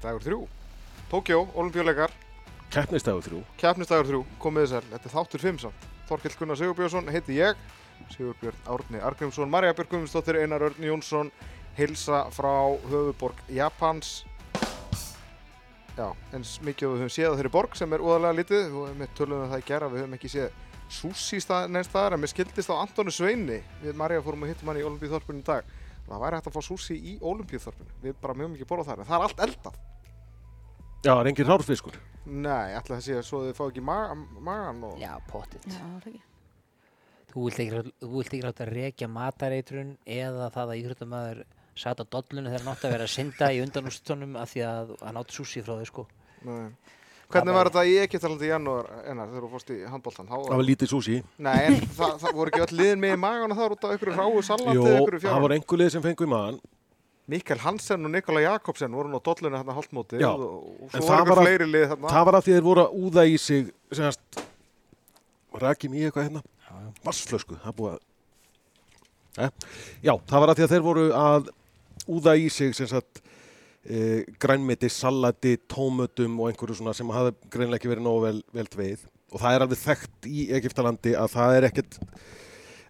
ekki dagur þrjú. Tókjó, olimpíuleikar, Keppnistagur þrjú. keppnisdagur þrjú, komið þessar, þetta er þáttur fimm samt. Þorkill Gunnar Sigurbjörnsson heiti ég, Sigurbjörn Árni Argrímsson, Marja Björg Guðmundsdóttir, Einar Örn Jónsson, hilsa frá höfuborg Japans. Já, eins mikið og við höfum séð á þeirri borg sem er úðalega lítið, og við tölum það í gera, við höfum ekki séð stað, neins staðar, en mér skildist á Antonu Sveini, við Marja fórum að hittum hann í Olimpíuþorpunum í dag, það væri hægt að fá sushi í Olimpíuþorpunum, við bara mjög mikið borða þar, en það er allt eldað. Já, það er engin rárfiskur. Nei, ætla það sé að svo þið fá ekki maga, magan og... Já, pottit. Já, það er ekki. Þú vilt ekki, þú vilt ekki rátt að rekja matareitrun eða það að íþróttamæður satt á dollunum þegar hann átti að vera að synda í undanústunum af því að hann átti sushi frá þau sko. Nei. Hvernig var þetta í Egyptalandi í janúar ennar þegar þú fórst í handbóltan? Það var lítið súsi. Nei, en það, það voru ekki öll liðin með í magan og það var út af einhverju ráu salati Jó, eða einhverju það var fjárhæð. einhver lið sem fengu í maðan. Mikael Hansen og Nikola Jakobsen voru nú á dollunni hérna haldmótið og, og svo var einhver að- fleiri lið þarna. Það var að því þeir voru að úða í sig, semast, rækjum í eitthvað hérna, vassflösku, það búið að, eh? já, það var að því að þeir voru að úða í sig, sem sagt, e, grænmeti, salati, tómötum og einhverju svona sem hafði greinlega ekki verið nógu vel, vel dveið og það er alveg þekkt í Egiptalandi að það er ekkert,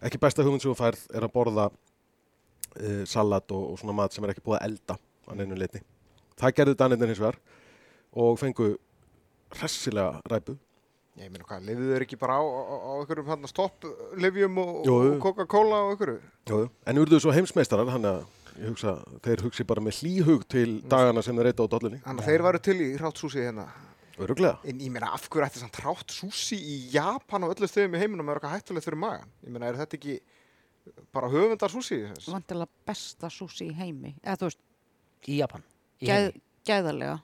ekki besta hugmynd sem þú færð er að borða e, salat og, og svona mat sem er ekki búið að elda á neinu leiti. Það gerðu Danirnir hins vegar og fengu hressilega ræpu. Ég meina hvað, liðið þeir ekki bara á, á, á einhverjum hérna stopp-livjum og, Jú, jú. og Coca-Cola og einhverju? Jú, en urðu svo heimsmeistarar, hann að ég hugsa, þeir hugsi bara með hlýhug til dagana sem þeir reyta á dollunni. Þannig að þeir varu til í hrátt súsi hérna. Öruglega. En ég meina, af hverju ætti samt hrátt súsi í Japan og öllu stöðum í heiminum er eitthvað hættulegt fyrir magan? Ég meina, er þetta ekki bara höfundar súsi? Vantilega besta súsi í heimi. Eða þú veist, Í Japan. Í gæð, heimi. gæðarlega.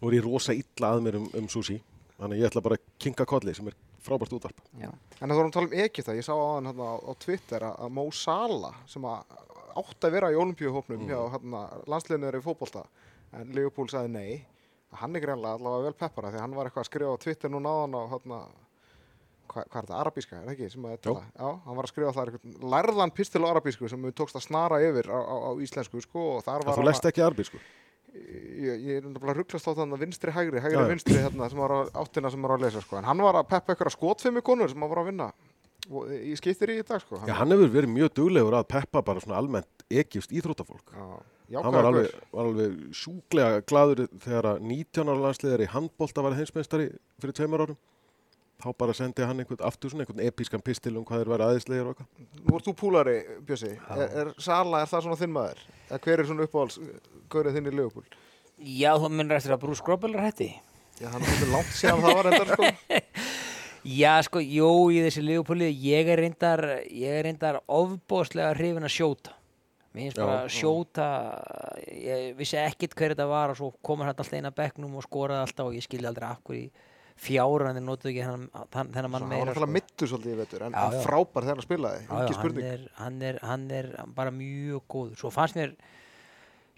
Nú er ég rosa illa að mér um, um sushi, þannig ég ætla bara að kinka kolli sem er frábært útvarp. Já. En það vorum að tala um Egypta, ég sá á hann hérna, á, Twitter að, að Mo Salah sem að átti að vera í olimpíuhópnum hjá hérna, landsliðnir í fótbolta en Leopold sagði nei að hann er greinlega allavega vel peppara því hann var eitthvað að skrifa á Twitter núna á hann á hérna, hvað, hvað er þetta, arabíska, er það ekki? Að já, hann var að skrifa það eitthvað lærðan pistil á arabísku sem við tókst að snara yfir á, á, á íslensku sko og þar var Það þú hann lest ekki arbi, sko. ég, ég er náttúrulega rugglast á þannig að vinstri hægri, hægri Já, vinstri hérna, sem var á áttina sem var að lesa sko. en hann var að peppa einhverja skotfimmu konur sem hann var að vinna og- í skiptir í dag sko. Já, hann hefur verið mjög duglegur að peppa bara svona almennt egifst íþróttafólk. já, hann var alveg, var alveg sjúklega gladur þegar að 19 ára landsliðar í handbólta var heimsmeistari fyrir tveimur árum. Þá bara sendi hann einhvern aftur svona einhvern episkan pistil um hvað þeir væri aðeinslegir og eitthvað. Nú ert þú púlari, Bjössi er, er Sala, er það svona þinn maður? Eða hver er svona uppáhalds gaurið þinn í Leopold? Já, þú minnur eftir að Bruce Grobbel er hætti. Já, hann er svolítið langt síðan það var endar sko. Já, sko, jú, í þessi Leopoldi, ég er reyndar, ég er reyndar ofbóðslega hrifin að sjóta. Mér finnst bara já. sjóta, ég vissi ekkit hver þetta var og svo komur hann alltaf inn að bekknum og skoraði alltaf og ég skildi aldrei af hverju fjára en þeir notuðu ekki þennan, þennan, þennan mann hann var meira. náttúrulega mittu svolítið í vetur en, Já, en já. frábær þegar hann spilaði, Já, hann er, hann, er, hann er bara mjög góður. Svo fannst mér,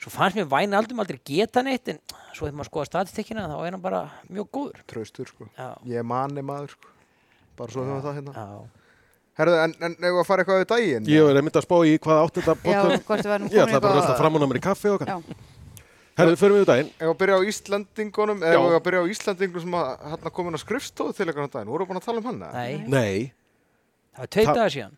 svo fannst mér væna aldrei aldrei geta neitt en svo þegar maður skoða statistikkina þá er hann bara mjög góður. Traustur sko. Já, Ég er manni maður sko. bara svo höfum við það hérna já. Herðu, en, en ef við að fara eitthvað við daginn Ég er einmitt að spá í hvað átt þetta Já, podcast. hvort við verðum Ég ætla bara að rölda fram og ná mér í kaffi og Já. Herðu, förum við úr daginn. Ef að byrja á Íslandingunum ef að byrja á Íslandingum sem að hérna komin að skrifstofu til eitthvað daginn, voru búin að tala um hann? Nei, Nei, það var tveit Það- dagar síðan.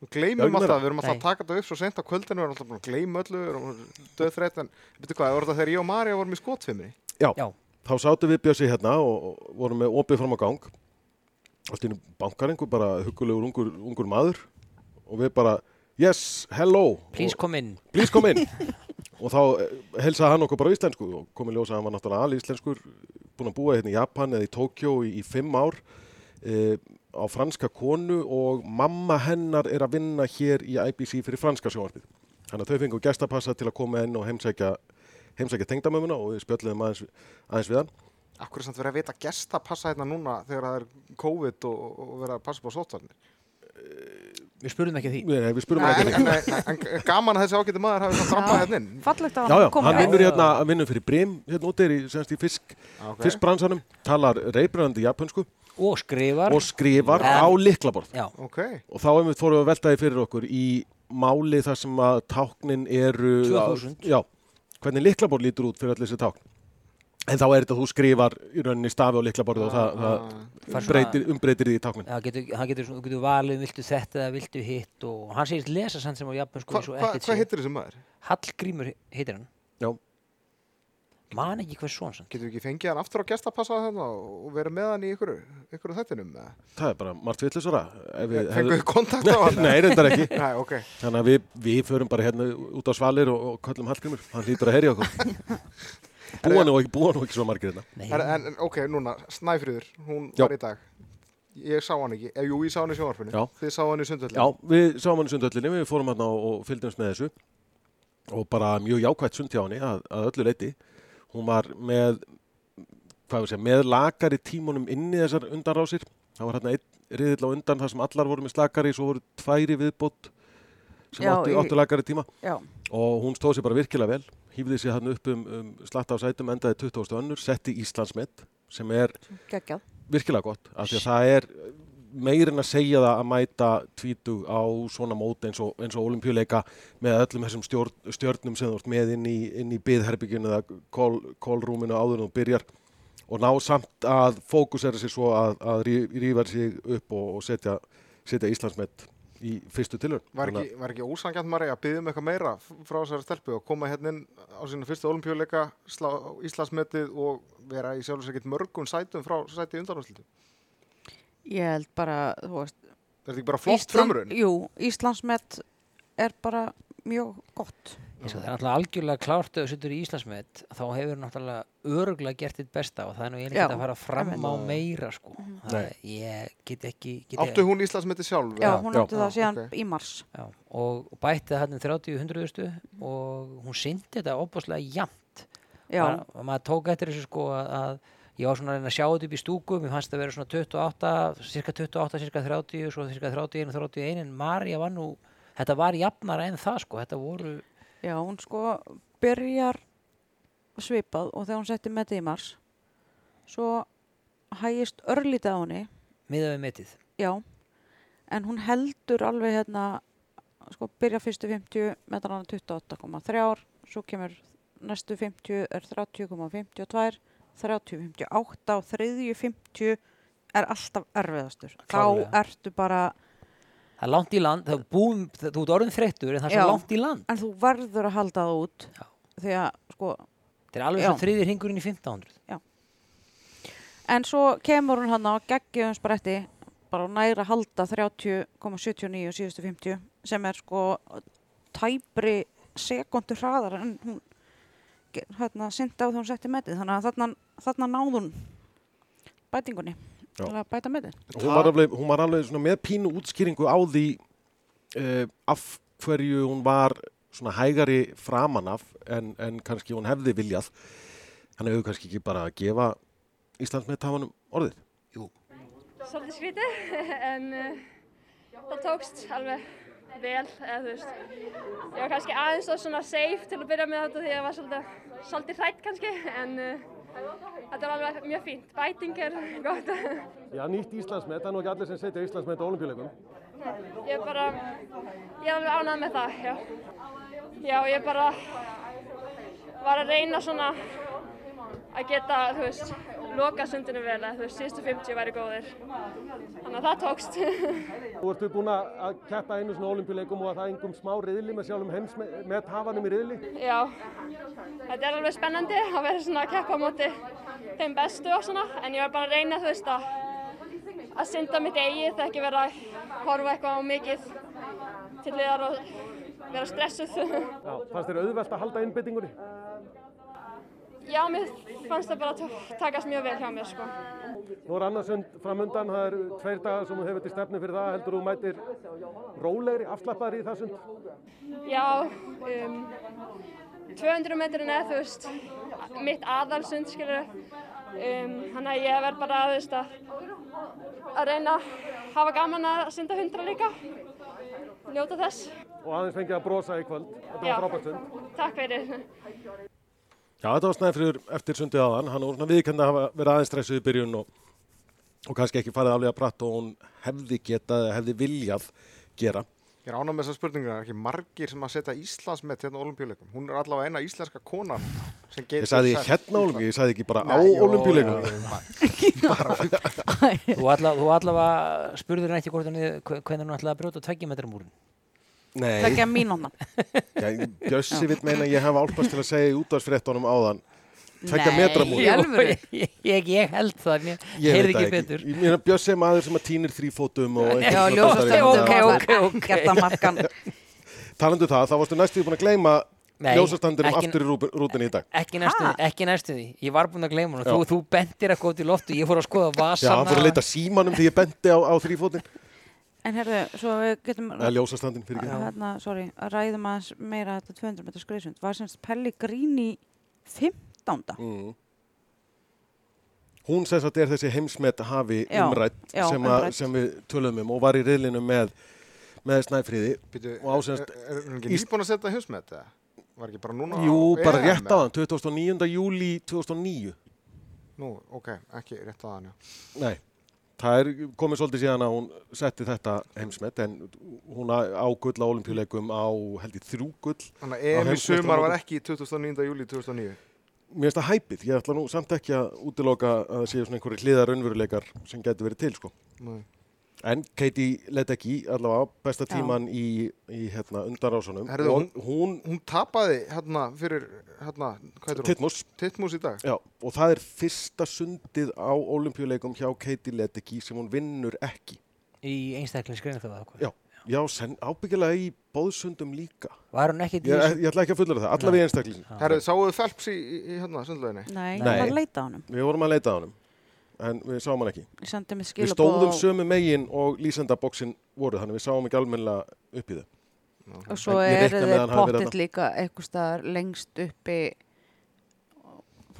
Við gleymum alltaf, við erum alltaf að taka þetta upp svo sent á kvöldinu, við erum alltaf búin að gleyma öllu, við erum döðþreytt, en veitu hvað, voru þetta þegar ég og Marja vorum í skotfimmi? já. Já. Þá sátum við Bjössi hérna og vorum með opið fram á gang. Allt í einu bankar einhver bara hugulegur ungur, ungur maður og við bara, yes, hello. Please og, come in. please come in. og þá eh, heilsaði hann okkur bara íslensku og komið ljósa að hann var náttúrulega alveg íslenskur, búinn að búa hérna í Japan eða í Tókjó í, í fimm ár e, á franska konu og mamma hennar er að vinna hér í IBC fyrir franska sjónvarpið. Þannig að þau fengu gestapassa til að koma inn og heimsækja, heimsækja tengdamömmuna og við spjöllum aðeins, aðeins við hann. Akkur er samt verið að vita gesta passa hérna núna þegar það er COVID og, og verið að passa på sótvarnir? Við spurðum ekki því. Nei, við spurum Nei, hann en, ekki. en, en, en gaman að þessi ágæti maður hafi samt rampað hérna inn. Fallegt að Já, já, koma hann vinnur hérna, hann vinnur fyrir Brim, hérna úti er í, semst í fisk, Okay. fiskbransanum, talar reybrandi japansku Og skrifar. og skrifar En- á liklaborð. Já, Ok, Og þá hefum við fórum við að velta því fyrir okkur í máli þar sem að táknin eru... 2000. Já, hvernig liklaborð lítur út fyrir allir þessi tákn. En þá er þetta að þú skrifar í rauninni stafi á liklaborðu og það, það Fær svona- umbreytir, umbreytir því í táknin. Það getur, hann getur, getur valið, um viltu þetta eða viltu hitt og hann segist lesa sann sem á japansku eins og ekkert hvað sé. heitir þessi maður? Hallgrímur heitir hann. Já. Man ekki hvað svona. Getur við ekki fengið hann aftur á gestapassa þarna og verið með hann í ykkur, ykkur þættinum? eða? Það er bara margt vitlisara. Fenguð þið kontakt á hann? Nei, reyndar ekki. Nei, ok. Þannig að við, við förum bara hérna út á svalir og, og Hann. Búa nú ekki, búa nú ekki svo margir hérna. Nei, En, en, ok, núna, Snæfríður, hún Já. var í dag. Ég sá hann ekki. Eh, jú, ég sá hann í sjónvarpinu. Já. Þið sá hann í sundvöldinu. Já, við sáum hann í sundhöllinni, við fórum hann og fylgdumst með þessu og bara mjög jákvætt sund hjá henni að, að öllu leiti. Hún var með, hvað við segja, með lakari tímunum inni þessar undanrásir. Það var hérna einn riðill á undan þar sem allar voru með slakari, svo voru tværi viðbót sem Já, áttu, í- áttu lakari tíma Já, og hún stóð sér bara virkilega vel, hýfði sér hann upp um, um slatta á sætum, endaði 20. önnur, setti Íslandsmet sem er geggjað. virkilega gott af því að það er meirinn að segja það að mæta tvítug á svona mót eins og, eins og olimpíuleika með öllum þessum stjórn, stjörnum sem þú ert með inn í, í byðherbygginu eða kól, kólrúminu áður en þú byrjar og ná samt að fókusera sig svo að, að rífa sig upp og, og setja, setja Íslandsmet í fyrstu tilhörn. Var ekki, var ekki ósangjant Marja að byggja um eitthvað meira frá þessari stelpu og koma hérna inn á sína fyrsta olimpíuleika, slá Íslandsmetið og vera í ekkert mörgum sætum frá sæti undanúrslitum? Ég held bara, þú veist, Er þetta ekki bara flott frumrun? Jú, Íslandsmet er bara mjög gott. Ég sko, það er náttúrulega algjörlega klárt að þú setur í Íslandsmet þá hefur náttúrulega öruglega gert þitt besta og það er nú ég Já, að fara fram á meira sko. Nei. ég get ekki get Áttu hún Íslandsmetið sjálf? Já, hún já. átti það síðan ok. í mars. já, og, bætti það hann 30 hundruðustu og hún syndi þetta Já, Bara- og maður tók eftir þessu sko að, að ég var svona að reyna að sjá þetta upp í stúku mér fannst það vera svona 28, cirka 28 cirka 30, svo cirka 31 31 en Marja var nú þetta var jafnara en það sko, þetta voru já, hún sko byrjar svipað og þegar hún setti metið í mars, svo hægist örlítið á henni, miðað við metið. Já, en hún heldur alveg hérna, sko byrja fyrstu 50 metrana 28,3 svo kemur næstu 50 er 30,52 30,58 og þriðju 50 er alltaf erfiðastur. Klárlega. þá ertu bara það er langt í land, það er búum, það, þú ert orðin þreyttur en það er Já. svo langt í land en þú verður að halda það út Já. því að sko þetta er alveg Já. svo þriðir hringurinn í 1500 en svo kemur hún hann á geggjum spretti bara næra að halda 30,79 og síðustu 50 sem er sko tæpri sekundu hraðar en hún hérna synda á þegar hún setti metið þannig að þarna, þarna náð hún bætingunni Já. Að bæta var alveg, hún var alveg með pínu útskýringu á því uh, af hverju hún var svona hægari framan af en, en kannski hún hefði viljað. Hann hefur kannski ekki bara að gefa Íslandsmeðtafanum orðið. Svolítið skrítið en uh, það tókst alveg vel eða þú veist. Ég var kannski aðeins og svona safe til að byrja með þetta því að ég var svolítið, svolítið hrætt kannski en uh, þetta var alveg mjög fínt. Bæting er gott. Já, nýtt Íslandsmet, það er nú ekki allir sem setja Íslandsmet á olimpíuleikum ég er bara ég er alveg ánægð með það já, já ég bara var að reyna svona að geta, þú veist, loka sundinu vel eða þú veist, síðustu 50 væri góðir þannig að það tókst Þú ertu búin að keppa einu svona olimpíuleikum og að það engum smá riðli með sjálfum heims með tafanum í riðli Já, þetta er alveg spennandi að vera svona að keppa á móti þeim bestu og svona, en ég var bara að reyna, þú veist, að, að synda mitt eigið, það ekki vera að horfa eitthvað á mikið til liðar og vera stressuð. Já, fannst þér auðvelt að halda innbyttingunni? Já, mér fannst það bara að takast mjög vel hjá mér, sko. Nú er annarsund framundan, það eru tveir dagar sem þú hefur til stefnu fyrir það, heldur þú mætir rólegri, afslappaðri í það sund? Já, um, 200 metrin eða, þú veist, mitt aðalsund, skilur, um, þannig að ég verð bara, þú veist, að, að reyna að hafa gaman að synda 100 líka, njóta þess. Og aðeins fengið að brosa í kvöld, þetta var frábært sund. Takk fyrir. Já, þetta var snæðfriður eftir sundið aðan, hann var svona viðkend að hafa verið aðeins stressuð í byrjun og, og kannski ekki farið alveg að pratt og hún hefði getað, eða hefði viljað gera. Ég er ánað með þessar spurningar, það er ekki margir sem að setja Íslandsmet hérna á olimpíuleikum. Hún er allavega eina íslenska konan sem getur Ég sagði hérna olimpíu, ég sagði ekki bara á Nei, jú, olimpíuleikum. Þú alla- þú allavega spurður henni ekki hvort henni hvernig hún ætlaði að brjóta tveggjumetramúrin. Nei, Tvekja mínúna. já, Bjössi vill meina að ég hef álpast til að segja í útvarsfréttunum áðan Tveggja metra múr. Nei, í alvöru. ég, ég, ég held það, mér Ég heyrði ekki það betur. Ég meina Bjössi er maður sem að týnir þrýfótum og einhvern Já, svona ljósastöndum ok, ok, ok. Ekkert að markan. Talandu það, þá varstu næstu búin að gleyma ekki- aftur í rú- rútunni í dag Ekki næstu, Ha? ekki næstu því, ég var búinn að gleyma hún Já. þú, þú bentir að góta í loftu, ég fór að skoða Já, vasana hann En herðu, svo við getum, Eða ljósastandin fyrir ekki hérna, sorry, að ræðum aðeins meira þetta 200 metrar skriðsund. Var semst Pellegrini 15. mm. Hún sem sagt er þessi heimsmet hafi Já, umrætt já, sem, að, umrædd. sem við tölum um og var í riðlinu með, með Snæfríði Býtu, Og á sem er, hún ekki nýbúin að setja heimsmet eða? Var ekki bara núna? Jú, á bara rétt á hann, 29. júli 2009 Nú, ok, ekki rétt á hann, já. Nei, það er komið svolítið síðan að hún setti þetta heimsmet en hún á gull á olimpíuleikum á held ég þrjú gull Þannig að EM í sumar var ekki 29. júli 2009. Mér finnst það hæpið, ég ætla nú samt ekki að útiloka að það séu svona einhverju hliðar raunveruleikar sem getur verið til sko. Nei. En Katie Ledecky, allavega besta Já. tíman í, í hérna, undarásunum Herðu, og hún, Hún tapaði hérna fyrir, hérna, hvað heitir hún? Titmus, Tittmus í dag. já, og það er fyrsta sundið á olimpíuleikum hjá Katie Ledecky sem hún vinnur ekki. í einstaklingsgreinu það hvað. Já, já sen, ábyggilega í bóðsundum líka. Var hún ekkit í Ég, ég ætla ekki að fullera það, allavega í einstaklingin. Herðu, sáuðu Phelps í, í, í hérna, sundlauginni? Nei, Nei. var að leita á honum. Við vorum að leita á honum, en við sáum hann ekki. Við stóðum sömu megin og lýsendaboksin voru, þannig við sáum ekki almennilega upp í þau. og svo eru þeir pottitt líka eitthvað staðar lengst uppi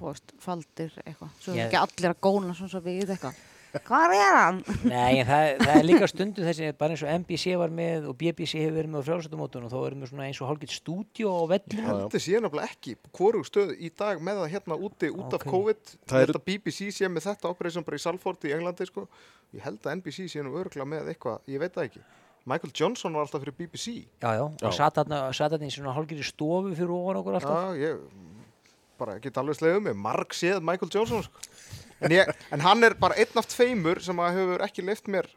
veist, faldir eitthvað svo er ekki allir að góna svona svo við eitthvað Hvar er hann? Nei, en það, það er líka stundum þessi bara eins og NBC var með og BBC hefur verið með á frjálsættumótun og þá erum við svona eins og hálfgett stúdíu á Ég vellinu Já, já. held þessi ég nefnilega ekki hvorug stöðu í dag með það hérna úti út af Ok. COVID. Ég að BBC sé með þetta operation bara í Salford í Englandi, sko. Ég held að NBC sé nú örgla með eitthvað, ég veit það ekki. Michael Johnson var alltaf fyrir BBC. Já, já, Já. og satt þarna í svona hálfgett stofu fyrir ofan okkur alltaf Já, ég bara get alveg slegið um mig, marg séð Michael Johnson sko. En, ég, en hann er bara einn af tveimur sem að hefur ekki leift mér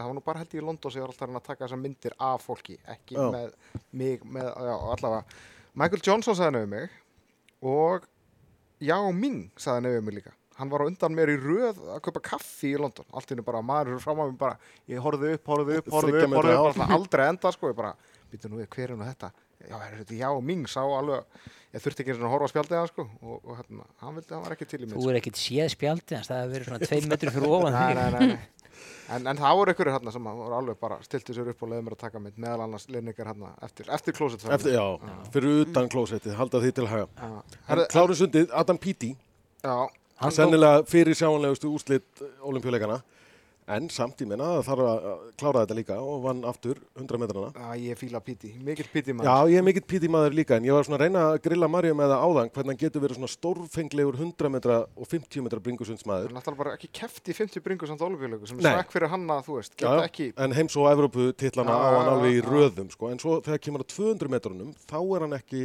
það var nú bara held ég í London sem ég var alltaf að taka þessar myndir af fólki, ekki Já. með mig, með, já, allavega. Michael Johnson sagði nefnir mig og Yao Ming sagði nefnir mig líka. Hann var á undan mér í röð að kaupa kaffi í London. Allt innu bara, maður er fram á mig bara ég horfði upp, horfði upp, horfði Þriggja upp, horfði metra upp alltaf aldrei að enda sko, ég bara, býttu nú við, hver er nú þetta já, er þetta Yao Ming, sá alveg ég þurfti ekki að horfa á spjaldið hann sko og, og hérna, hann vildi, hann var ekki til í mig Þú er ekkit séð spjaldið hans, það hefur verið svona tveim metri fyrir ofan nei, nei, nei. En, en það voru ykkur hérna sem að voru alveg bara stilti sér upp og leiði mér að taka mynd meðal annars linningar hérna eftir, eftir klósett Eftir, já, fyrir utan klósettið, halda því til haga. En Herðu, klárum sundið, Adam Peaty, já, Hann sennilega fyrir sjáanlegustu úrslit olimpíuleikana, en samt í minna það þarf að klára þetta líka og vann aftur 100 metrana. Já, ég fíla Píti, mikill Píti Já, maður. ég er mikill Peaty maður líka, en ég var svona að reyna að grilla Marju með það áðan, hvernig hann getur verið svona stórfenglegur 100 metra og 50 metra bringusundsmaður. Hann náttúrulega bara ekki kefti í 50 bringu samt olubíulegu sem Nei. er svekk fyrir hann að, þú veist, Já, geta já, ekki en heims og Evrópu titlana Já, á hann já, alveg í já. röðum, sko, en svo þegar kemur að 200 metrunum, þá er hann ekki,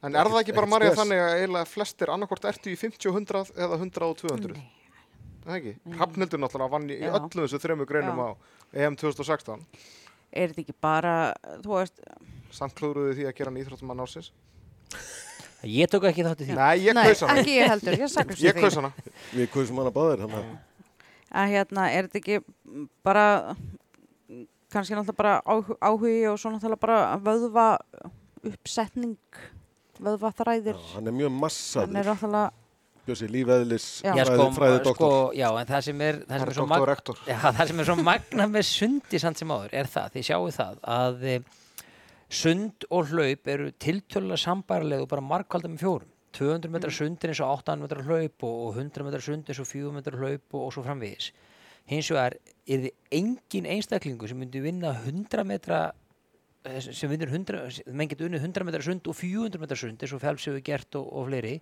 En er það ekki bara Marja þannig að eiginlega flestir annarkort ertu í 50 og 100 eða 100 og 200? Nei. Það ekki? Hrafnildur náttúrulega vann í, í Já. öllum þessu þremu greinum Já. á EM 2016. Er þetta ekki bara, þú veist, Samt klúruði því að gera hann íþróttumann ársins. Ég tók ekki þátt í því. Nei, ég kaus hana. ekki ég heldur, ég sakast Ég kaus hana. við kursum hana báðir, þannig að að hérna, er þetta ekki bara kannski náttúrulega bara áhu- áhugi og svo náttúrulega bara vöðva uppsetning vöðva þræðir já, hann er mjög hann massaður, er náttúrulega Bjössi. Já, sko, fræði, fræði sko, doktor. já, en það sem er, það sem er svo Herr mag... doktor. Já, það sem er svo magna með sundi samt sem áður er það, þið sjáu það að e, sund og hlaup eru tiltölulega sambarlega og bara markvalda með fjórum 200 metrar sund er eins og 800 metrar hlaup og og 100 metrar sund eins og 400 metrar hlaup og, og svo framvegis hins vegar er þið engin einstaklingu sem myndi vinna 100 metra eh, sem vinnur 100 menn getur unnið 100 metrar sund og 400 metrar sund eins og hefur gert og, og fleiri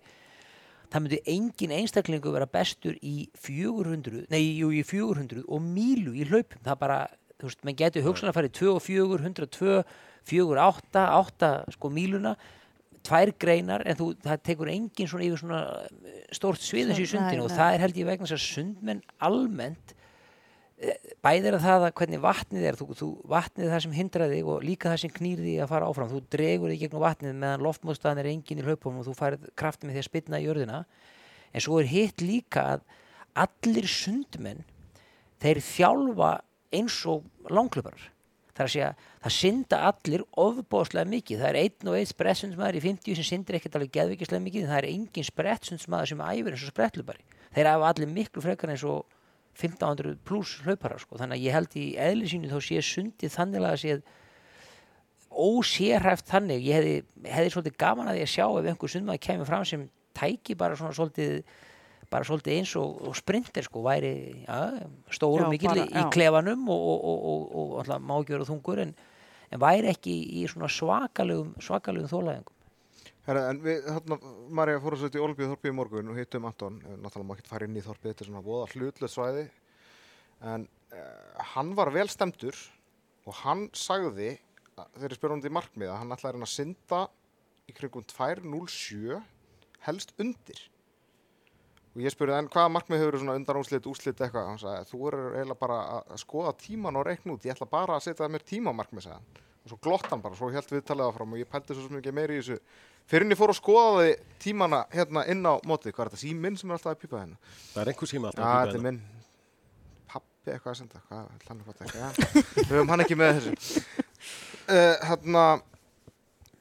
það myndi engin einstaklingu vera bestur í 400, nei, jú, í 400 og mílu í hlaupum, það bara þú veist, menn getur hugsanlega að fara í 2 og 4, 102 4, 8, 8 sko míluna tvær greinar en þú, það tekur engin svona yfir svona stórt svið eins og í Nei, sundinu og það er held ég vegna þess að sundmenn almennt bæðir að það að hvernig vatnið er þú, þú, vatnið það sem hindrar þig og líka það sem knýr þig að fara áfram. Þú dregur þig gegnum vatnið meðan loftmóðstæðan er engin í hlaupunum og þú færð krafti með því að spynna í jörðina. En svo er hitt líka að allir sundmenn þeir þjálfa eins og langklöparar það er að segja, það synda allir ofbóðslega mikið, það er einn og einn sprettsundsmaður í 50 sem syndir ekkert alveg geðvikislega mikið, en það er engin sprettsundsmaður sem æfir eins og sprettlupari. Þeir hafa allir miklu frekar eins og 1500 pluss hlauparar sko. þannig að ég held í eðli sínu þá sé sundið þannig að sé ósérhæft þannig ég hefði, hefði svolítið gaman að að sjá ef einhver sundmaður kemur fram sem tæki bara svona svolítið bara svolítið eins og, og sprinter sko væri ja, stóru mikill í, já. klefanum og, og, og, og, og alltaf mágjör og þungur en, en væri ekki í svona svakalegum svakalegum þólaðingum Herra, en við, hérna, Marja fór að setja í Olbíu þorpið í morgun og hittum Anton, náttúrulega má ekki fara inn í þorpið, þetta er svona voða hlutlöð svæði, en uh, hann var vel stemdur og hann sagði, ég spyrir hann í markmiða, hann ætlaði að reyna að synda í kringum 2.07, helst undir. Og ég spurði, en hvaða markmið hefur svona undan úslit, eitthvað? Hann sagði, þú er eiginlega bara að- skoða tíman og reikna út, ég ætla bara að setja mér tímamarkmið, sagði hann. Og svo glott hann bara, svo held við talaði áfram og ég pældi svo ekki meiri í þessu. Fyrir en ég fór að skoða þið tímana hérna inn á mótið, hvað er þetta, síminn sem er alltaf að pípa hérna? Það er einhver síma Já, alltaf að þetta er hérna. minn pappi eitthvað að senda, hvað, hann er fótt ekki, já, við höfum hann ekki með þessu. Uh, hérna,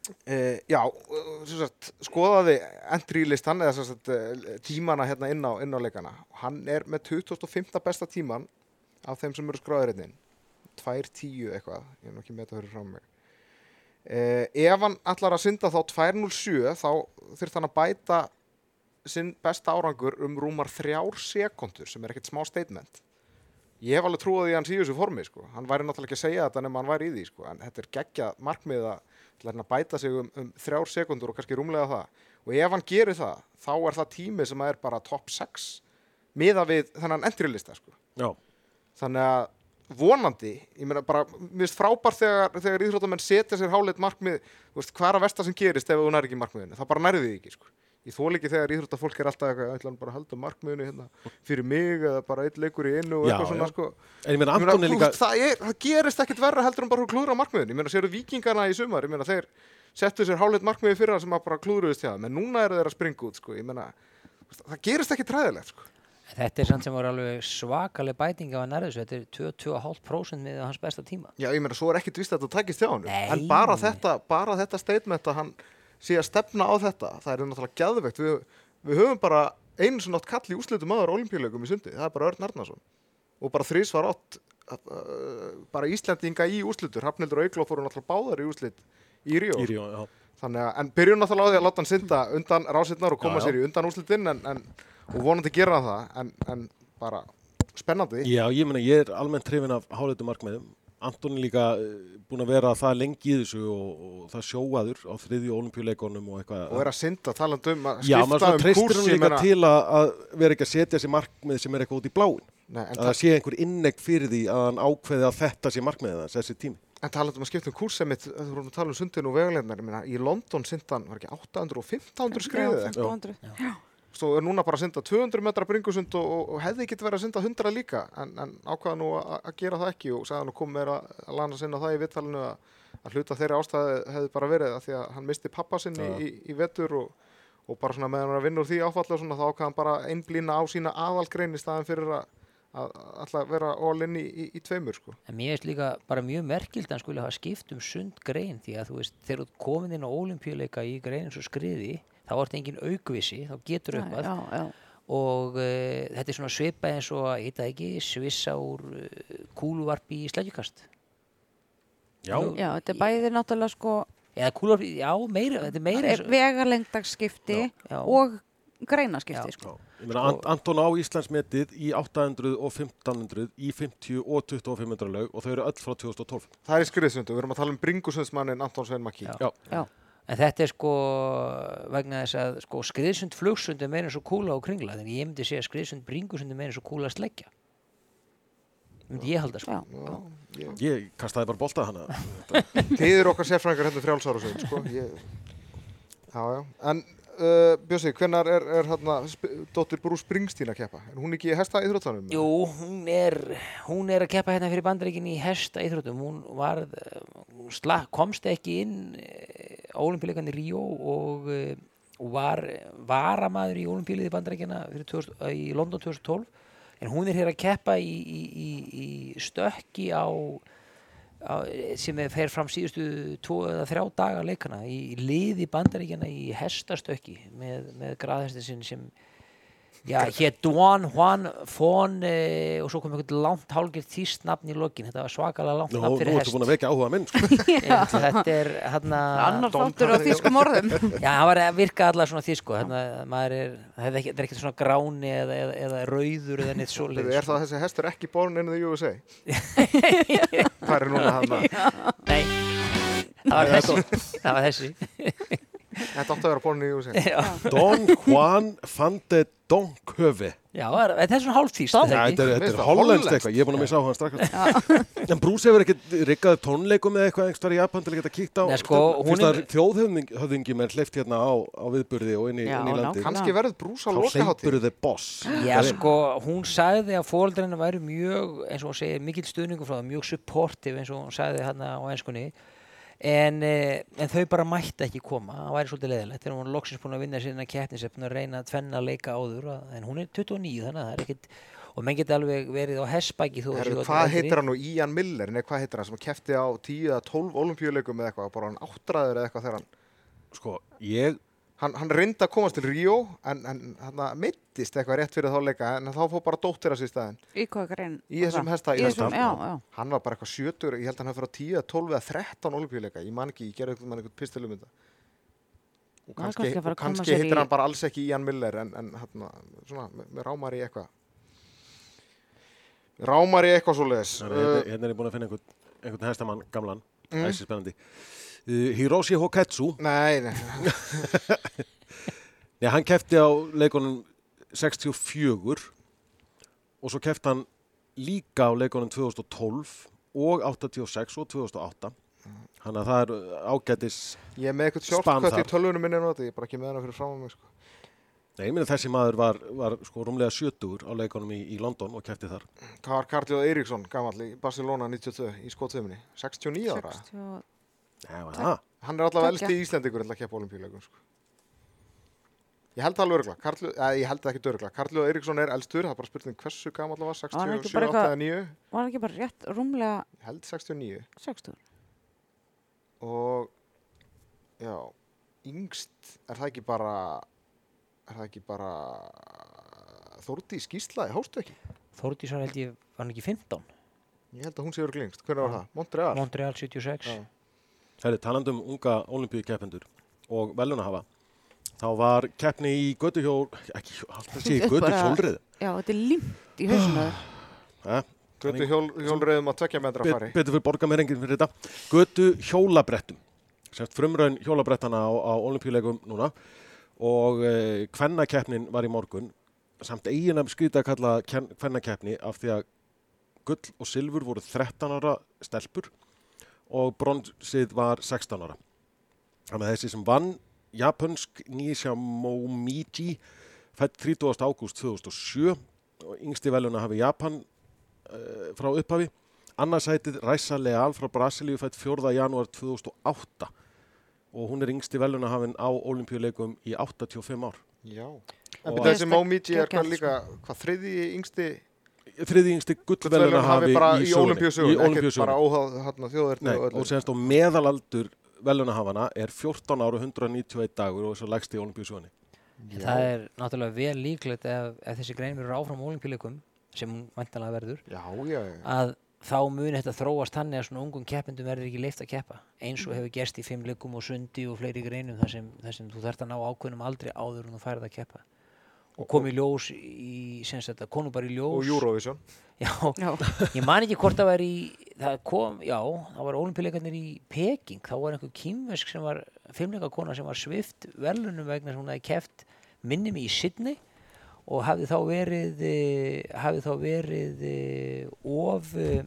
uh, já, uh, sem sagt, skoðaði entry listan, eða sagt, uh, tímana hérna inn á, inn á leikana. Hann er með 25. besta tíman af þeim sem eru skráðir hérna inn. 2.10 eitthvað, ég er nú ekki með þetta fyrir frá mig. Uh, ef hann ætlar að synda þá 2.07 þá þurft hann að bæta sinn besta árangur um rúmar þrjár sekundur sem er ekkert smá statement ég hef alveg trúið í hans í þessu formi sko. hann væri náttúrulega ekki að segja þetta nema hann væri í því sko. en þetta er geggja markmið að að að bæta sig um, um þrjár sekundur og kannski rúmlega það og ef hann gerir það þá er það tími sem er bara top 6 miða við þennan entry-lista sko. Já, þannig að vonandi, ég meina bara finnst frábært þegar, þegar íþróttamenn setja sér háleit markmið, þú veist, hvað er að versta sem gerist ef þú nær ekki markmiðinu, það bara nærði því ekki sko. ég þól ekki þegar íþróttafólk er alltaf eitthvað, bara að halda markmiðinu hérna fyrir mig eða bara eitt leikur í og Já, svona sko. en ég meina Ég meina, er líka það, er, það gerist ekkit verra heldur en bara að klúðra markmiðinu, ég meina, séru vikingarna í sumar, ég meina, þeir settu sér háleit markmiði fyrra sem að bara klúðruðist hjá, þeim, en núna eru þeir að springa út, sko, ég meina, það gerist ekkit ræðilegt, sko. Þetta er samt sem var alveg svakaleg bæting af að nærðu þessu, þetta er 22,5% með hans besta tíma. Já, ég meina, svo er ekkit vist að þetta takist hjá hann en bara þetta, bara þetta statement að hann sé að stefna á þetta það er náttúrulega gæðvegt við, við höfum bara einu sem átt kall í úslitum aðra olimpíuleikum í sundi, það er bara Örn Arnarsson. Og bara þrís var átt uh, bara Íslendinga í úslitur Hrafnildur og Eiklof fóru náttúrulega báðar í úslit í Ríó, í Ríó, já. þannig að en byrjum náttúrulega á því að láta hann synda undan rásirnar og koma Já, já. sér í undan úslitin en, en, og vonandi gera það en, en bara spennandi Já, ég meina, ég er almennt hrifin af háleitu markmiðum. Anton er líka uh, búin að vera það lengi í þessu og, og það sjóaður á þriðju olimpíuleikonum og eitthvað. og er að synda talandi um að Já, maður skipta svona um treystir hún líka meina- til að, að vera ekki að setja sér markmið sem er eitthvað út í bláin. Nei, en Að það sé einhver innegg fyrir því að hann ákveði að þetta sé markmiðið hans, þessi tími. En talað um að skipta um kúrs sem þú vorum að tala um sundin og vegulegnar, ég meina, í London syndan var ekki 800 og 1500 skriðið Já, eitthvað. 1500. Svo er núna bara að synda 200 metra bringusund og, og, hefði ekki verið að synda 100 líka, en, en ákvaða nú að, að gera það ekki og sagði hann og kom meira að lana sinna það í vittalinu að, að hluta þeirri ástæði hefði bara verið að því að hann misti pappa sinni Já. í, í vetur og, og bara svona meðan hann er að úr því áfallega og svona þá ákvaða hann bara einblýna á sína aðalgrein í staðin fyrir að, að, að alltaf vera all in í, í, í tveimur sko. En mér finnst líka bara mjög merkild að hann skulle hafa skipt um sund grein því að þú veist, þegar þú komin inn á olimpíuleika í grein eins og skriði, þá ert engin aukvisi, þá getur Já, já, já. og uh, þetta er svona svipað eins og að heita ekki svissa úr uh, kúluvarpi í sleggjukast. Já, Já, þetta er bæði náttúrulega sko Eða kúluvarpi, já, meira, þetta er meira eins og... vegarlengdagsskipti Já. og greinaskipti Já. sko. Ant Anton á Íslandsmetið í 800 og 1500, í 50 og 2500 lög og þau eru öll frá 2012. Það er í skriðsundu, við erum að tala um bringusundsmannin Anton Svein Maki. Já. Já. Já. En þetta er sko vegna þess að sko skriðsund flugsund er meira eins og kúla og kringla, þannig ég myndi segja skriðsund bringusund er meira eins og kúla sleggja. myndi ég halda sko. Já. Já, ég, Ég kastaði bara bolta hana. þið eru okkar sérfræðingar hérna frjálsára sko. Ég, já, já. En uh, Bjössi, hvenær er, er hérna dóttir Brú Springsteen að keppa? Er hún ekki í hesta íþróttanum? Jú, hún er, hún er að keppa hérna fyrir bandaríkin í hesta íþróttum. Hún var, sla, komst ekki inn á olimpíuleikan í Ríó og, eh, og var varamaður í olimpíuleið í bandaríkina fyrir 2000, eh, í London 2012. En hún er hér að keppa í, í, í, í stökki á sem er, fer fram síðustu tvo eða þrjá daga leikana í liði bandaríkjana í hestastökki með, með graðhestin sinn sem Já, hér Duan Juan Fon e, og svo kom einhvern langt hálgir þýst nafn í lokin, þetta var svakalega langt Nú, nafn nú fyrir ertu hest búin að vekja áhuga minn, sko. Þetta er hérna Annar þáttur á þýskum orðum. Já, hann var að virka allar svona þýsku. Maður er, það er ekki, það er ekki svona gráni eða, eða, eða rauður eða neitt svo Er það að þessi hestur ekki born in the USA? Hvað er núna hann Nei, það var þessi. það var þessi Þetta átti að vera the USA. Já, Don Juan van de Donkhöfe. já er- þetta er svona það þetta er, er hollenskt. eitthvað, ég er búin að missa á hann strax. en Bruce hefur ekkert riggaði tónleikum eða eitthvað einhver í Japan til að geta kíkt á. Nei, sko, er- þjóðhöfðingjum er hleyft hérna á, á viðburði og inn í, Já, inn í landi. Kannski verður Brús á Þá lokaháttíð. hleypur þið boss. Já, sko, hún sagði að fóreldreina væri mjög, eins og hún segir, mikill stuðningu frá það, mjög supportive eins og hún sagði hérna á ennskunni en, eh, en þau bara mætti ekki koma. Það væri svolítið leðilegt þegar hún loksins búin að vinna síðan að keppnis búin að reyna að tvenna leika áður að- en hún er 29 þannig að það er ekkit og menn geti alveg verið á hessbæki hvað heitir hann nú? Ian Miller? Nei, hvað heitir hann sem kefti á 10 eða 12 olimpíuleikum eða eitthvað, bara hann áttræður eða eitthvað þegar hann, Sko, ég, hann, hann reyndi að komast til Ríó en, en hann mittist eitthvað rétt fyrir þá leika en þá fór bara dóttir að sér staðinn. Í? Í þessum hesta- í Í þessum, já, já. Hann var bara eitthvað 70, ég held að hann hafi fyrir á 10 eða 12 eða 13 olimpíuleika, ég man ekki, ég gerði eitthvað með einhvern pistilum þetta. Og Það er kannski, kannski kannski sér heitir í- hann bara alls ekki Ian Miller en, en hann, svona, með, rámar í eitthvað. Rámar í eitthvað svo leiðis. hérna, hérna er ég búin að finna einhvern, einhvern hestamann gamlan, Mm. æsir spennandi. Uh, Hiroshi Hoketsu, nei, nei, Já, hann kefti á leikunum 64 og svo kefti hann líka á leikunum 2012 og 86 og 2008. Þannig að það er ágætis, Ég er með eitthvað Span sjálfkvætt í tölvunum minni þetta, ég er bara ekki með hana fyrir fram á mig sko. nei, ég minna þessi maður var, var sko rúmlega 70 á leikunum í, í London og kefti þar. Hvað var Karljóð Eiríksson gamall í Barcelona 92 í skotþuminni? 69 ára? 60 Já, var það. Hann er allavega Tveggja. elsti Íslendingur til að keppa olimpíuleikum sko. Ég held það alveg örgla, Karl, eða, ég held það ekki örgla. Karljóð Eiríksson er elstur, það er bara spurning hversu gamall hann var, Var hann ekki 67, bara 8 eitthvað- eða 9? Var hann ekki bara rétt rúmlega Ég held 69. 60? Og, já, yngst, er það ekki bara, er það ekki bara Þórdi Skísla, hóstu ekki? Þórdís var held ég, var hann ekki 15 Ég held að hún sé örgla yngst. Hvernig var það? Montreal? Montreal 76 Já. Herri, talandum um unga olimpíu keppendur og velunahafa. Þá var keppni í götuhjól, ekki, alltaf sé bara- götuhjólrið. Já, þetta er límt í hausinu. Eh? Götu hjól, hjólreiðum að tvekja metra Bet, fari. betur fyrir borga mér enginn fyrir þetta götu hjólabrettum semst frumraun hjólabrettana á, á olimpíuleikum núna og eh, kvennakeppnin var í morgun samt eiginlega skrýta að kalla kvennakeppni af því að gull og silfur voru 13 ára stelpur og bronsið var 16 ára þannig að þessi sem vann japansk Nisha Momiji fætt 30. ágúst 2007 og yngsti veluna hafi Japan uh, frá upphafi annarsætið Ræsa Leal frá Brasilíu fætt 4. janúar 2008 og hún er yngsti velunahafinn á olimpíuleikum í 85 ár. Já. Og- En þessi Momiji er hvað líka, hvað þriði yngsti Þriði yngsti gullvelunahafi bara í ekkert Ólympíusögunni. bara óháð þjóðverðni Nei, og og öllu. semst á meðalaldur velunahafana er 14 ára og 191 dagur og þess að lægst í olimpíusögunni. En það er náttúrulega vel líklegt ef, ef þessi grein verður áfram á olimpíuleikum sem hún væntanlega verður Já, já, já. að þá muni þetta þróast þannig að svona ungum keppendum verður ekki leift að keppa eins og hefur gerst í fimm leikum og sundi og fleiri greinum þar sem, þar sem þú þarft að ná ákveðnum aldrei áður en þú færð að keppa og kom í ljós í, sem sagt að konu bara í ljós Og Eurovision. já, Já. ég man ekki hvort það var í það kom, já, það var olimpíuleikarnir í Peking, þá var einhver kýmvesk sem var, fimmleikakona sem var svift verðlunum vegna sem hún hefði keft minni mig í Sydney og hafði þá verið eh, hafði þá verið eh, of eh,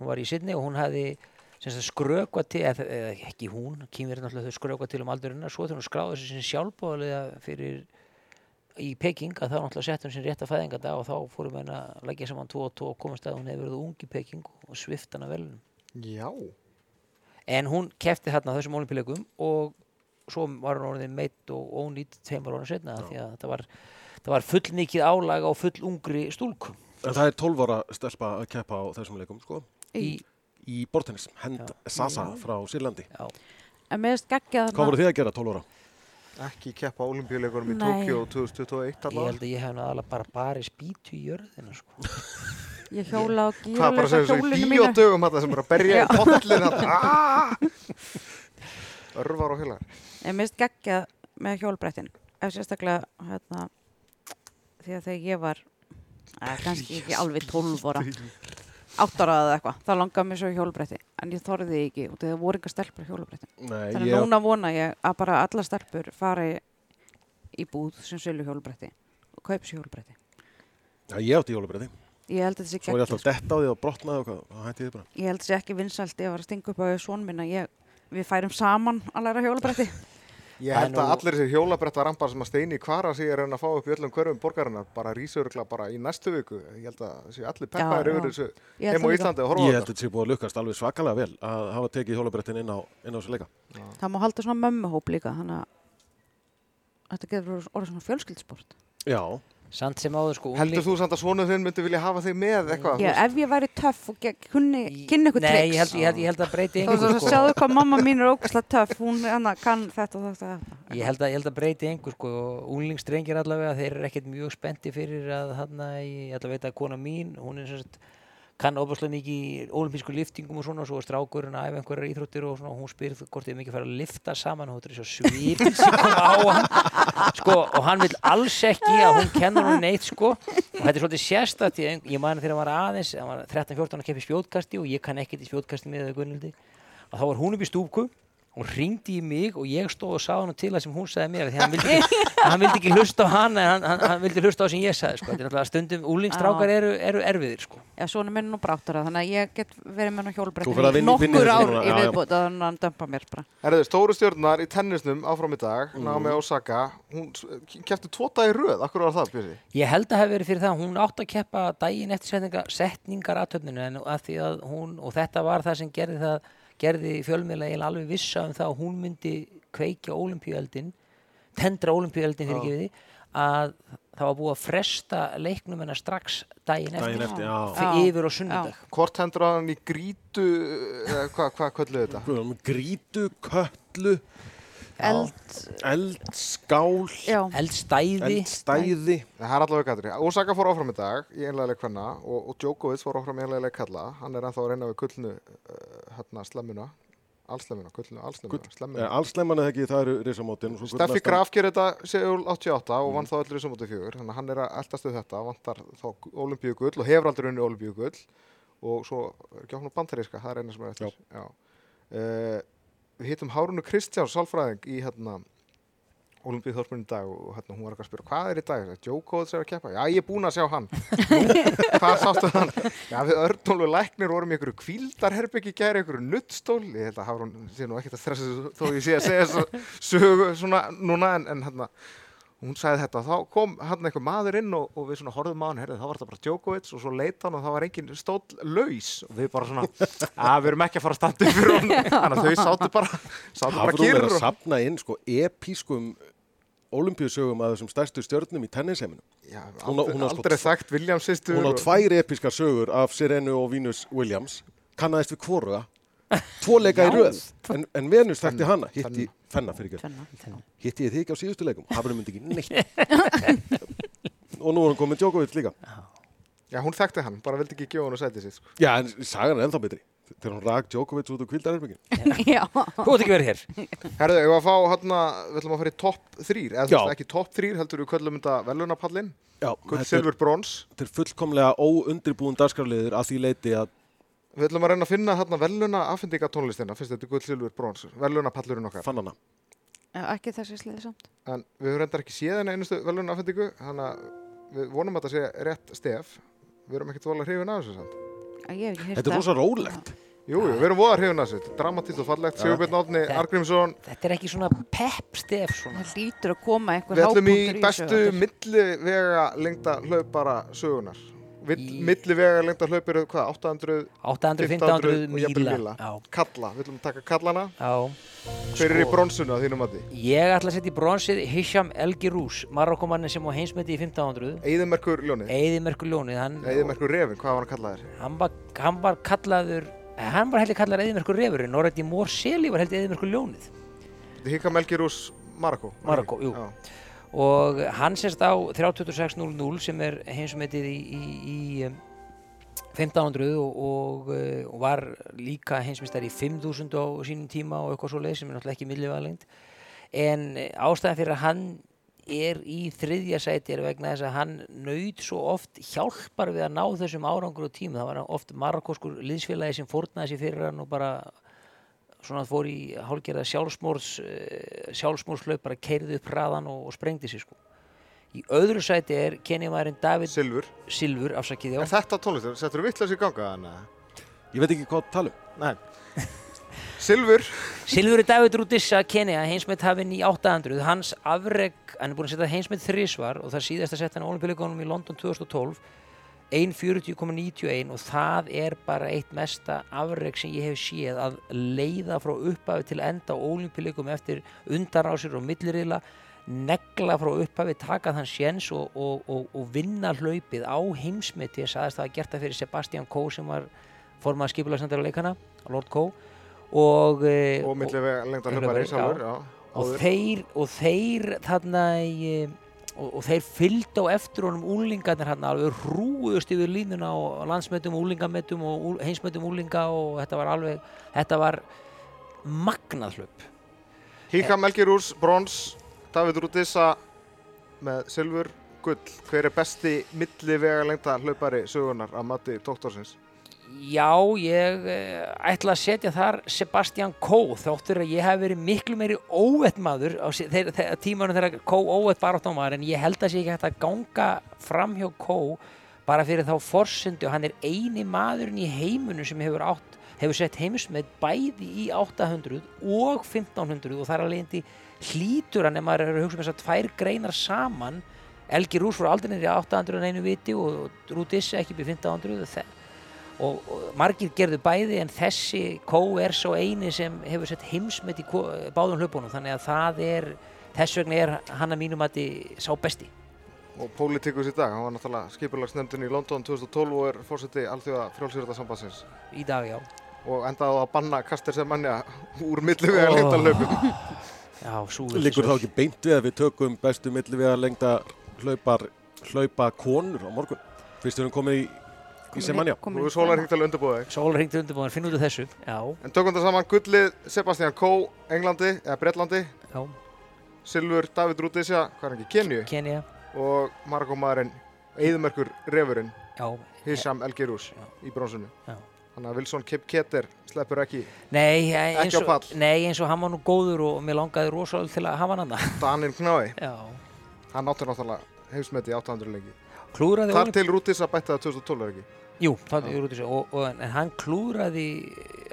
hún var í Sydney og hún sagt skrökvað til, eða, eða ekki hún kýmverið náttúrulega þau skrökvað til um aldurinn svo þegar hún skráði þessi sjálfbóðlega fyrir í Peking að þá náttúrulega sett hún sinni rétta fæðinganda og þá fórum henn að leggja saman tvo og tvo og komast að hún hefur verið ung í Peking og svift hana velunum Já. en hún kefti þarna á þessum olimpíuleikum og svo var hún orðin meitt og ónýtt tveimur orðin setna því að það var, það var full mikið álag á full ungri stúlku En það er 12 ára stelpa að keppa á þessum leikum, sko. í, Í bortennis, Hend Já. Sasa frá Sýrlandi. já, En með geggjað Hvað voru þið að gera 12 ára? Ekki keppa á olimpíuleikunum í. Tókjó 2021 ég allavega. held að ég hef aðalega bara barið spýtu í jörðina sko. Ég hjóla á Hvað bara gíralösa segir svo í hjólinu mínu. bíódögum þetta sem er að berja í pollin Örvar og heilar. En mist geggjað með hjólbrettin. Ef sérstaklega, hérna, því að þegar ég var, eða, kannski ekki alveg 12 ára, 8 ára eða eitthvað, þá langaði mér svo í hjólbretti. En ég þorði ekki, og það voru enga stelpur í hjólbretti. Nei, Þannig ég, núna vona ég að bara alla stelpur fari í búð sem sölu hjólbretti og kaupi sér hjólbretti. já, ég átti jólabretti. Ég held að þetta sé Svo er ég alltaf geggjað. dett á því og brotnaði og hvað, hætti ég bara. Ég held að þetta sé ekki vinsælt ef að vera að stinga upp á svon minn að ég, við færum saman að læra hjólbretti. Ég held að allir þessir hjólabretta rampar sem að steini kvara sig er að fá upp í öllum hverfum borgarinnar bara rísurugla bara í næstu viku. Ég held að þessi allir peppaðir Já, yfir já. þessu heim á. Íslandi að horfa á Ég held að þetta. þetta sé búið að lukkast alveg svakalega vel að hafa tekið hjólabrettin inn á, inn á þessu leika. Það má halda svona mömmuhóp líka, þannig að þetta getur orðið svona fjölskyldsport. Já, samt sem áður sko Heldur þú samt að svonu þinn myndi vilja hafa þig með eitthvað? Já, ef ég væri töff og kynni ykkur Nei, triks. ég held, ég, held, ég held að breyti svo sko. sjáðu hvað mamma mín er ógæslega töff, hún hana, kann þetta og þetta. Ég held að, ég held að breyti engu sko og unglingstrengir allavega þeir eru ekkert mjög spennti fyrir að hann ég ætla að veita að kona mín hún er sagt kann óbúslega mikið olimpísku liftingum og svona og svo er strákurinn að æfa einhverjar íþróttir og svona og hún spyr hvort þið mikið fara að lifta saman og þetta er svo svipin sem kom á hann. Sko og hann vil alls ekki að hún kennur hún neitt sko. Og þetta er svolítið sérstætt ég, ég man þegar hann var aðeins hann var 13-14 að keppi spjótkasti og ég kann ekkert í spjótkasti með þau Gunnildi og þá var hún upp í stúku hún ringdi í mig og ég stóð og sá hann til það sem hún sagði mér því hann vildi ekki, hann vildi ekki hlusta á hann en hann, hann, hann vildi hlusta á það sem ég sagði sko. er stundum, úlingstrákar eru, eru erfiðir sko. Já, svona minn er nú bráttur að þannig að ég get verið með hann Þú hjólbretti ferð að vinna- vinna nokkur ár í já. viðbútt að hann dömpa mér bara. Herðu, stóru stjórnar í tennisnum áfram í dag, Naomi Osaka, hún kefti tvo dag í röð, akkur var það, Björsi? ég held að hafi verið fyrir það hún átt að keppa daginn eftir setninga, setningar aðtöfninu því og þetta gerði fjölmiðlega eiginlega alveg vissa um það að hún myndi kveikja olimpíueldin tendra olimpíueldin fyrir ekki við að það var búið að fresta leiknum hennar strax daginn eftir, daginn eftir, já. fyrir Já. yfir á sunnudag Hvort hendur hann í grítu, eða hvað hva, kölluðu þetta? Guð, með grítu, köllu, Eld, eldskál, já, eldstæði eldstæði. Það er allavega gatri. Osaka fór áfram í dag í einlega leik hvenna og, og Djokovic fór áfram í einlega leik kalla. Hann er ennþá að reyna við kullnu uh, hérna slemmuna, allslemmuna, kullnu allslemmuna, Eh, slemmuna. Allsleiman eða ekki, það eru risamótin. og svo Steffi Graf gerir þetta Seúl 88 og vann þá öll risamóti fjögur þannig að hann er að eldast við þetta, vantar þá olimpíu gull og hefur aldrei unni olimpíu gull og svo er ekki áfnum bandaríska það er eina sem er eftir Já. Uh, við hittum Hárunu Kristjáns sálfræðing í hérna olimpíu þorpunni dag og hérna hún var eitthvað að spyrja hvað er í dag, Djokovic er að keppa? Já ég er búinn að sjá hann. Hvað sástu hann? Já við Örnólu læknir vorum í einhverju kvíldarherbyggi gæri einhverju nuttstól ég held að Hárun sé nú ekkert að stressa þó ég sé að segja þessa sögu svona núna en, en hérna hún sagði þetta og þá kom hann einhver maður inn og, og við svona horfðum á hann, herrið, þá var þetta bara Djokovic og svo leita hann og það var engin stóll laus og við bara svona, að við erum ekki að fara að standa upp fyrir honum, þannig að þau sátu bara sátu bara Hafrún er kyrr að og sapna inn sko epískum olimpíusögum að þessum stærstu stjörnum í tennisheiminu. já, Hún á- aldrei, hún á sko aldrei tvo- þekkt Williams sýstur Hún á tvær episkar sögur af Serenu og Venus Williams, kannaðist við hvoruga, tvo leika í röð, en, en Venus þekkti hana, hitti, fenna fyrir ekki, hitti ég þig ekki á síðustu leikum, Hafrún myndi ekki neitt. og nú er hann komið Djokovic líka. já, hún þekkti hann, bara vildi ekki gefa hann að sæti sitt sko. Já, en sagan er ennþá betri. Þegar hún rak Djokovic út úr kvildarherbyggin. Já, Þú ert ekki verið hér. Herðu, við að fá hérna við ætlum að fara í topp þrýr eða veist ekki topp þrýr, heldur við köllum þetta velunapallin, Já, gull, þetta er, silfur, brons. þetta er fullkomlega óundribúin dagskrafliður að því leiti að við ætlum að reyna að finna hérna veluna afhendinga tónlistina, fyrst þetta er gull, silfur, brons velunapallurinn okkar fann hana. Já, ekki þessi sliði samt. en við höfum reyndar ekki séð henni einustu velun afhendingu þannig að við vonum að þetta sé rétt stef við erum ekkert vola hrifin af þessu samt Ég hef ekki heyrt Þetta er rosa rólegt. Jú, jú, við erum voða hrifin af þessu, dramatíst og fallegt Sigurbjörn Átni Þetta- Argrímsson Þetta er ekki svona pepp stef svona. Það lítur að koma Við ætlum í hápunktur bestu þessu á eftir. millivega lengda hlaupara sögunar Í- Millivega lengda hlaup eru hvað, 800 800, 1500 1500 og jafnvel míla. míla. Kalla, við að taka kallana já. Hver er í Sko- bronsuna þínum mati? Ég ætla að setja í bronsið Hisham Elgirús, Marokkomannin sem á heimsmeti í 1500. Eðimerkur ljónið Eðimerkur ljónið, Eðimerkur refin, hvað var hann kallaðir? hann, var, hann var kallaður, hann var heldur kallaður Eðimerkur refurinn, Norrætti Mórseli var heldur Eðimerkur ljónið. Hika Melgirús Marokko Marokkó, jú. Já. Og hann sérst á 326.00 sem er heimsmetið í, í, í um, 1500 og, og, uh, og var líka heimsmeistar í 5000 á sínum tíma og eitthvað svo leið sem er náttúrulega ekki millivalengt en eh, ástæðan fyrir að hann er í þriðja sæti er vegna þess að hann naut svo oft hjálpar við að ná þessum árangur og tíma. Það var oft marakoskur liðsfélagi sem fórnaði sér fyrir hann og bara svona fór í hálgerða sjálfsmórs uh, sjálfsmórslaup bara keirði upp hraðan og, og sprengdi sér sko. Í öðru sæti er kenjumæðurinn David Silfur. Silfur afsakið já. Er þetta tónlistur? Settur þú vittlega sér ganga þannig? Ég veit ekki hvað að tala um. Nei. Silfur. Silfur er David Rudissa Kenya heimsmynd hafinn í 800 hans afreg, hann er búin að setja heimsmynd þrísvar og það síðast að setja hann á olimpíuleikunum í London 2012 1.40,91 og það er bara eitt mesta afreg sem ég hef séð að leiða frá upphafi til enda á olimpíuleikum eftir undanrásir og millirila negla frá upphafi, taka þann sjens og, og, og, og vinna hlaupið á heimsmyndi, ég sagðist það að gert það fyrir Sebastian Coe sem var formað skipulagsnændara leikana, Lord Coe og, eh, Og og þeir, og þeir þarna í, og, og þeir fylgdu á eftir honum úlingarnir hann alveg hrúðust yfir línuna á landsmetum, úlingametum og heimsmetum úlinga og þetta var alveg þetta var magnað hlaup Hika Melgirús, brons David Rúdissa með silfur, gull Hver er besti millivega lengda hlaupari sögunar að mati doktorsins? Já, ég eh, ætla að setja þar Sebastian Coe þáttur að ég hef verið miklu meiri óvett maður á tímanum þegar Coe óvett baráttámaður en ég held að sé ekki hægt að ganga fram hjá Coe bara fyrir þá forsendu. Hann er eini maðurinn í heiminum sem hefur átt hefur sett heimismið bæði í 800 og 1500 og þar leiðandi hlýtur hann ef maður er að hugsa um þess að tvær greinar saman Elgi Rús fór aldrei niður í 800 en einu viti og Rúdissi ekki í 1500 og þe- og, og margir gerðu bæði en þessi kó er svo eini sem hefur sett heimsmet í ko- báðum hlaupunum. Þannig að það er þess vegna er hann að mínum að sá besti. Og pólitíkus í dag, hann var náttúrulega skipulagsnefndin í London 2012 og er fórseti alþjóða frjálsýrðarsambansins í dag, já. Og endaði á að banna kastir sem mannja úr millivega hlaupum Já, sú Liggur þá ekki beint við að við tökum bestu milli við að lengda hlaupar, hlaupa konur á morgun? Fyrst við erum komið í, í Semanja. Nú er sólar hringt alveg undirbúið þig. Sólar hringti undirbúin, finn út af þessu? Já, En tökum þetta saman. Gullið Sebastian Coe, Englandi, eða Bretlandi. Já, Silfur David Rúdissa, hvað er ekki, Kenju? Kenya og Marokkomaðurinn Eðumerkur Refurinn. Já, Hisham El Girous Já. í bronsinu. Já. Þannig að Wilson Kip Keter sleppur ekki. Nei eins, Ekki á og, pall. nei, eins og hann var nú góður og mér langaði rosalega til að hafa hann annað Daninn Knái Já, Hann áttur náttúrulega heimsmeti í 800 lengi klúraði Þar til Rúdissa bætti það 2012 er ekki Jú, það er út í sig og, og, en hann klúraði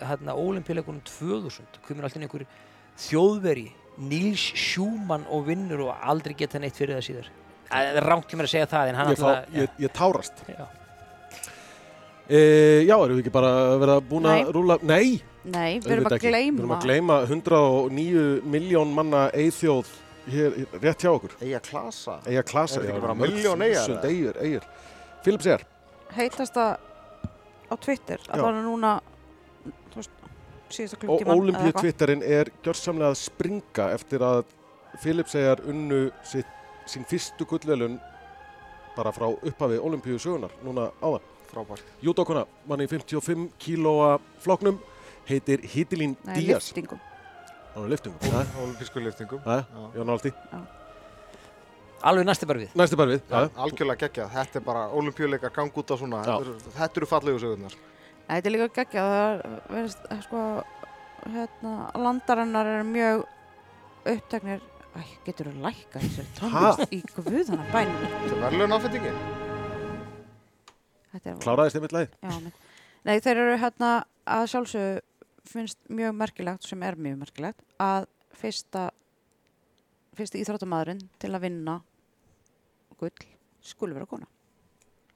hérna ólimpíuleikunum 2000 komur alltaf einhver þjóðveri Nils Schumann og vinnur og aldrei geta neitt fyrir það síðar Það er rangt til mér að segja það en hann Ég, fá, ég, ég tárast. já. E, já, erum við ekki bara að vera búin að rúla? Nei, Nei, við erum auðvitað að ekki. Við erum gleyma. að gleyma 109 miljón manna eithjóð hér hér rétt hjá okkur. Eyja Klasa Eyja klasa. Er þetta ekki já, Segar. Heitasta á Twitter, að það er núna, þú veist, síðasta Og. Olympíu Twitterinn er gjörsamlega að springa eftir að Philip Segar unnu sitt, sín fyrstu gullvelun bara frá upphafi Olympíu sögunar núna áðan. Frábært Júdókuna mann í 55 kílóa flokknum heitir Hitilín Nei, Díaz. er liftingum. Það Olimpísku liftingum er, Já. já. Alveg við Næsti bara við. Já, algjörlega geggjað, þetta er bara olimpíuleika gang út á svona, Já. þetta eru, fallegu sögurnar Þetta er líka geggjað, það er, verðist, sko, hérna, landarinnar er mjög uppteknir Æ, getur þú lækka þessari Ha? tónlist í guðana bænum Þetta er. Þetta er Kláraðist einmitt leið? Já, nei. Nei, þeir eru hérna að sjálfsögðu finnst mjög merkilegt, sem er mjög merkilegt, að fyrsta, fyrsta íþróttamæðurinn til að vinna gull skuli vera kona.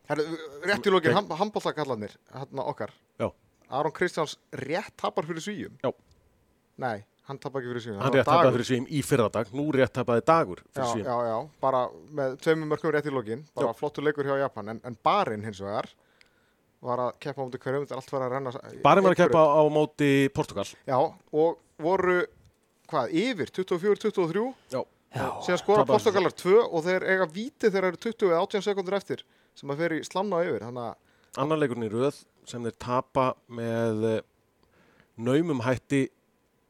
Rétt í lokin, Nei. ham, handbóltakallarnir, hérna okkar. Já. Aron Kristjáns rétt tapar fyrir svíjum. Já. Nei, hann tapar ekki fyrir svíjum. Hann rétt tapaði fyrir svím í fyrradag, nú rétt tapaði dagur fyrir svím. já, já, bara með tveimur mörgum rétt í lokin, bara flottur leikur hjá Japan, en, en barinn hins vegar var að keppa á móti hverjum, þetta er allt var að renna Barinn var að keppa á móti Portugal. Já, og voru, hvað, yfir 24-23, Já. Já, síðan skora. Portugalar 2 og þeir eiga víti þegar eru 20 eða 18 sekundur eftir sem að fer í slamna yfir, þannig að Annar leikurinn í röð sem þeir tapa með eh, naumum hætti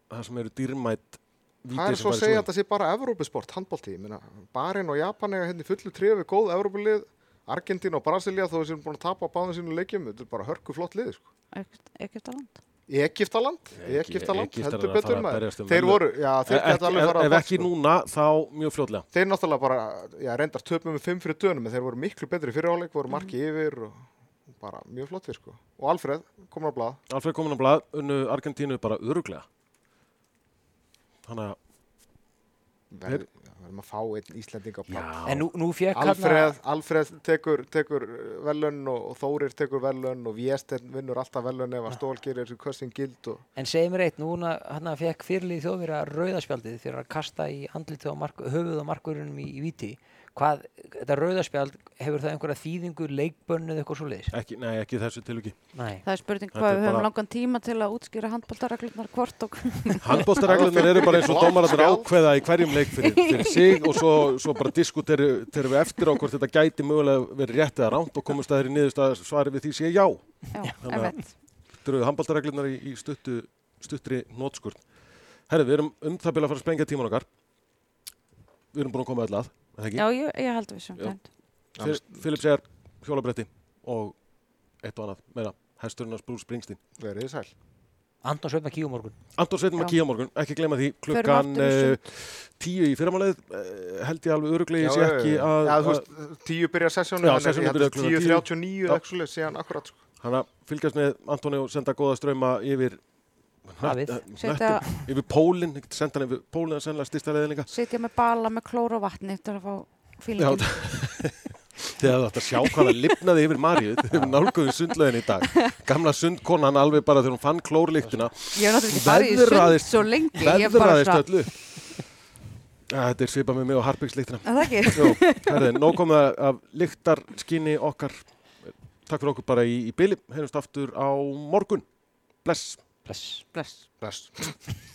það sem eru dýrmætt víti Það er svo að segja að þetta sé bara Evrópusport, handbólti. Barinn og Japan eiga hérna í fullu við góð Evrópulið, Argentín og Brasilia þó séum búin að tapa á báðum sínum leikjum. Þetta er bara hörku flott lið, sko. Egyptaland. Egyptaland, Egyptar eru heldur betur maður. um Þeir voru, já, þeir geta alveg fara ef ekki núna, þá mjög fljótlega. Þeir náttúrulega bara, já, reyndar töpum með fimm fyrir dönum, en þeir voru miklu betri fyrir áleik, voru marki yfir og bara mjög flottir, sko. Og Alfred, komin á blað. Alfred komin á blað, unnu Argentínu bara öruglega. Þannig að, verðum að fá einn Íslending á já, en nú, nú fekk Alfred, Alfred tekur, tekur velun og, og Þórir tekur velun og Viesteinn vinnur alltaf velun ef að Stól gerir kössin gild og En segi mér eitt, núna hann fekk fyrirlið þjóðverja rauðaspjaldið fyrir að kasta í andlitið á mark, höfuð á markurunum í, í viti. Hvað, þetta rauðaspjald, hefur það einhverja þýðingu, leikbönn eða eitthvað svo leiðis? ekki, nei, ekki þessu tilviki. Nei. Það er spurning hvað er við höfum bara- langan tíma til að útskýra handbóltareglurnar hvort og Handbóltareglunir eru bara eins og spjald. ákveða í hverjum leik fyrir, fyrir sig og svo, svo bara diskuteru við eftir á hvort þetta gæti mögulega verið rétt eða ránt og komast að þeirri niðurst að svari við því sé já. já, þannig að- einmitt. Þetta byrja að að að að? Já, ég, ég held við sem. Fyl- Philip segjar hjólabretti og eitt og annað meira. Hesturinn hans Bruce Springsteen. verið þið sæl. Anton Sveitna Kíu morgun. Anton Sveitum að Já. kíja morgun, ekki gleyma því, klukkan uh, tíu í fyrramáleið, uh, held ég alveg öruglegi sé Já, ekki já, já. að, Já, þú að veist, tíu byrjar sessjónu, Já, þannig að sessionin ég held byrjar að klukkan 10.39 Já. eða eitthvað svoleiðis, síðan akkurat, sko. hann að fylgjast með Antoni og senda góða ströma yfir Hafið. hnöttum, yfir pólinn, senda hann yfir pólinn að sennilega styrsta leiðin líka. setja með bala með klóra og vatni til að fá fílingin. Þegar þú ætti að sjá hvað það lifnaði yfir Maríu, þegar við nálguðum sundlaugin í dag. Gamla sundkonan alveg bara þegar hún fann klórlíktina, Ég hef náttúrulega ekki farið í sund svo lengi. Er veðraðist öllu. Þetta er svipað með mig og Harpingslíktina. Er það herði, nóg komið af- af lyktarskinni okkar. Takk fyrir okkur bara í, í byli. Heyrjumst aftur á morgun. Bless. Bless. Bless. Bless.